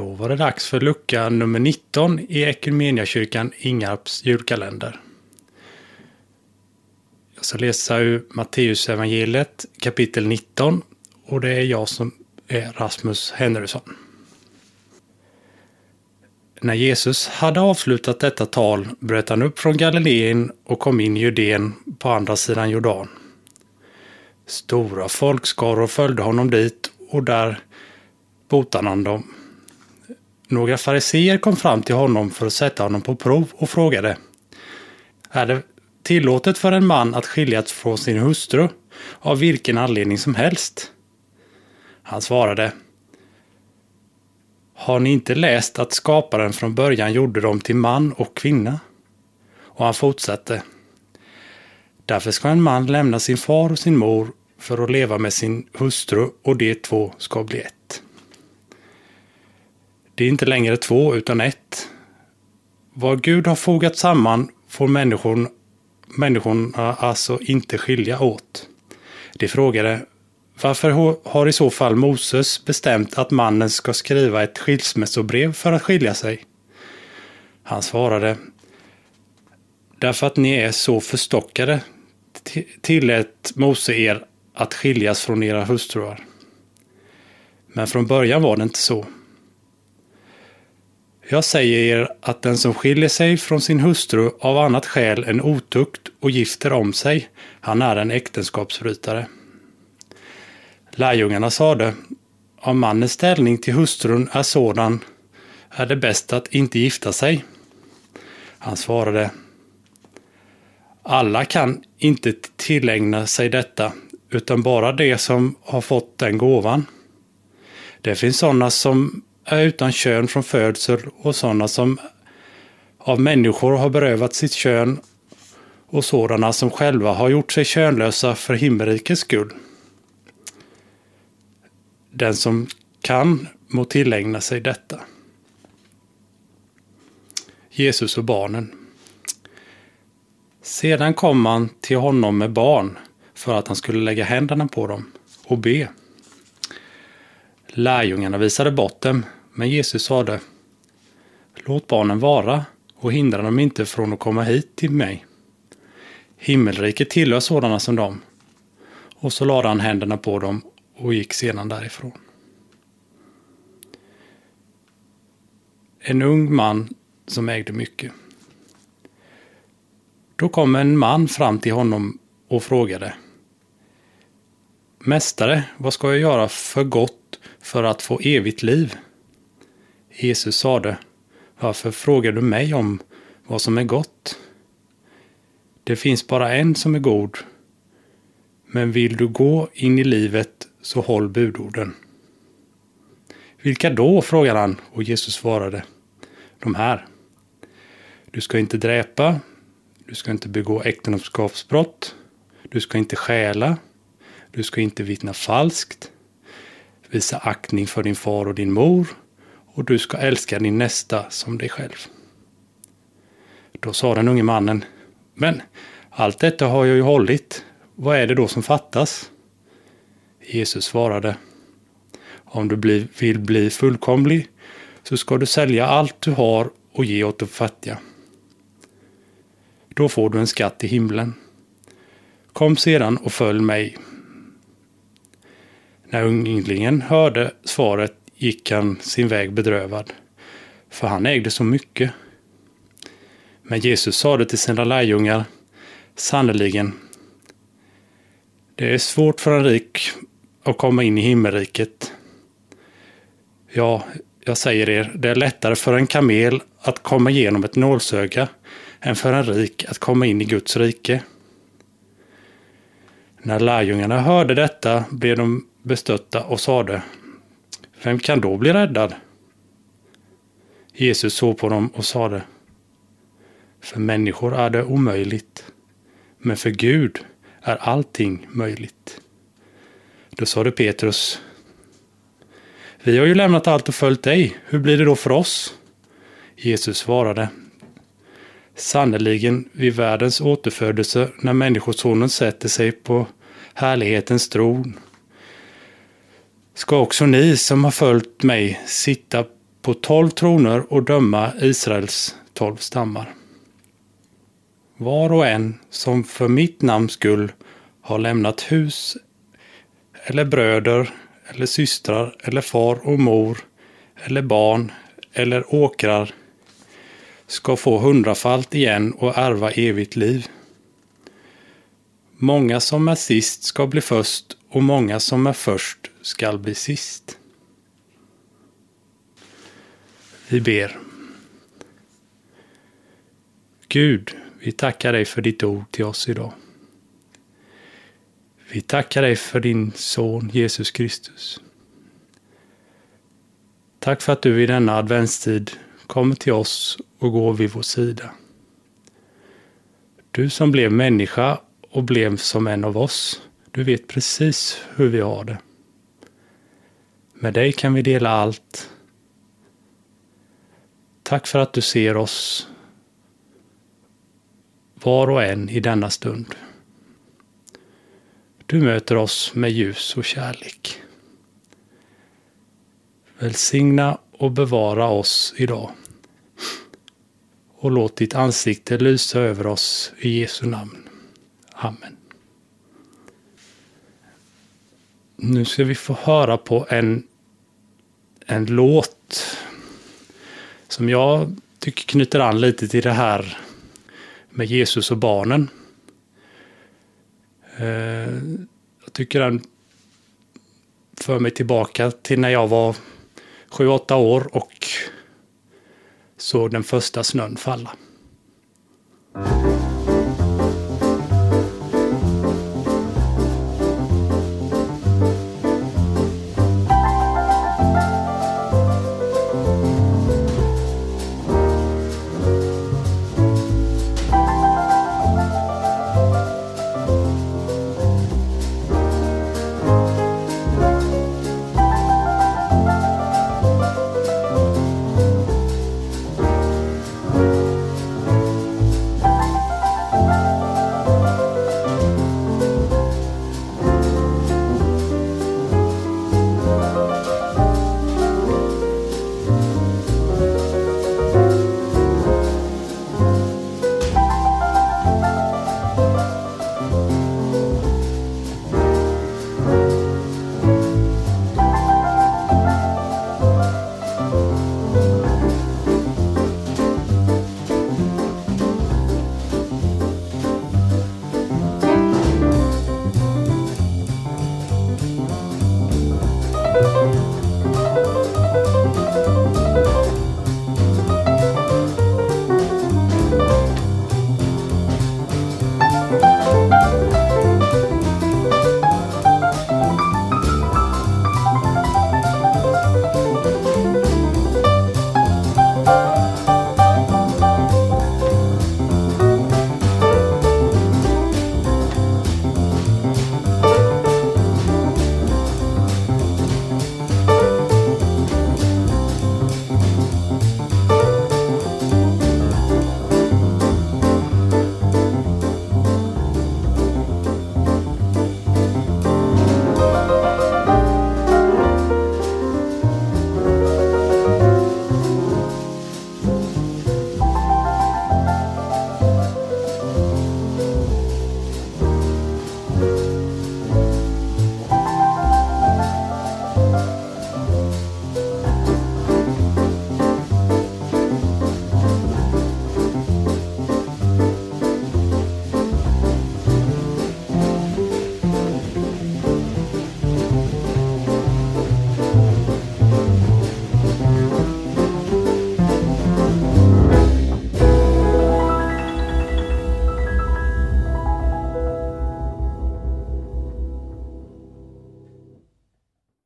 Då var det dags för lucka nummer 19 i Equmeniakyrkan Ingarps julkalender. Jag ska läsa ur Matteusevangeliet kapitel 19 och det är jag som är Rasmus Henrysson. När Jesus hade avslutat detta tal bröt han upp från Galileen och kom in i Judeen på andra sidan Jordan. Stora folkskaror följde honom dit och där botade han dem. Några fariseer kom fram till honom för att sätta honom på prov och frågade Är det tillåtet för en man att skiljas från sin hustru av vilken anledning som helst? Han svarade Har ni inte läst att skaparen från början gjorde dem till man och kvinna? Och han fortsatte Därför ska en man lämna sin far och sin mor för att leva med sin hustru och de två ska bli ett. Det är inte längre två utan ett. Vad Gud har fogat samman får människorna, människorna alltså inte skilja åt. De frågade varför har i så fall Moses bestämt att mannen ska skriva ett skilsmässobrev för att skilja sig? Han svarade Därför att ni är så förstockade tillät Mose er att skiljas från era hustruar. Men från början var det inte så. Jag säger er att den som skiljer sig från sin hustru av annat skäl än otukt och gifter om sig, han är en äktenskapsbrytare. Lärjungarna sade, om mannens ställning till hustrun är sådan är det bäst att inte gifta sig. Han svarade, alla kan inte tillägna sig detta, utan bara de som har fått den gåvan. Det finns sådana som är utan kön från födsel och sådana som av människor har berövat sitt kön och sådana som själva har gjort sig könlösa för himmelrikets skull. Den som kan må tillägna sig detta. Jesus och barnen. Sedan kom man till honom med barn för att han skulle lägga händerna på dem och be. Lärjungarna visade bort dem, men Jesus sade Låt barnen vara och hindra dem inte från att komma hit till mig. Himmelriket tillhör sådana som dem. Och så lade han händerna på dem och gick sedan därifrån. En ung man som ägde mycket. Då kom en man fram till honom och frågade Mästare, vad ska jag göra för gott för att få evigt liv? Jesus sade, varför frågar du mig om vad som är gott? Det finns bara en som är god. Men vill du gå in i livet så håll budorden. Vilka då? frågade han och Jesus svarade. De här. Du ska inte dräpa. Du ska inte begå äktenskapsbrott. Du ska inte stjäla. Du ska inte vittna falskt. Visa aktning för din far och din mor. Och du ska älska din nästa som dig själv. Då sa den unge mannen. Men allt detta har jag ju hållit. Vad är det då som fattas? Jesus svarade. Om du vill bli fullkomlig så ska du sälja allt du har och ge åt de fattiga. Då får du en skatt i himlen. Kom sedan och följ mig. När unglingen hörde svaret gick han sin väg bedrövad, för han ägde så mycket. Men Jesus sade till sina lärjungar, sannerligen, det är svårt för en rik att komma in i himmelriket. Ja, jag säger er, det är lättare för en kamel att komma igenom ett nålsöga än för en rik att komma in i Guds rike. När lärjungarna hörde detta blev de bestötta och sade vem kan då bli räddad? Jesus såg på dem och sade För människor är det omöjligt, men för Gud är allting möjligt. Då sade Petrus Vi har ju lämnat allt och följt dig. Hur blir det då för oss? Jesus svarade Sannerligen vid världens återfödelse när Människosonen sätter sig på härlighetens tron ska också ni som har följt mig sitta på tolv troner och döma Israels tolv stammar. Var och en som för mitt namns skull har lämnat hus eller bröder eller systrar eller far och mor eller barn eller åkrar ska få hundrafalt igen och ärva evigt liv. Många som är sist ska bli först och många som är först skall bli sist. Vi ber. Gud, vi tackar dig för ditt ord till oss idag. Vi tackar dig för din son Jesus Kristus. Tack för att du i denna adventstid kommer till oss och går vid vår sida. Du som blev människa och blev som en av oss. Du vet precis hur vi har det. Med dig kan vi dela allt. Tack för att du ser oss var och en i denna stund. Du möter oss med ljus och kärlek. Välsigna och bevara oss idag. Och låt ditt ansikte lysa över oss i Jesu namn. Amen. Nu ska vi få höra på en, en låt som jag tycker knyter an lite till det här med Jesus och barnen. Eh, jag tycker den för mig tillbaka till när jag var sju åtta år och såg den första snön falla.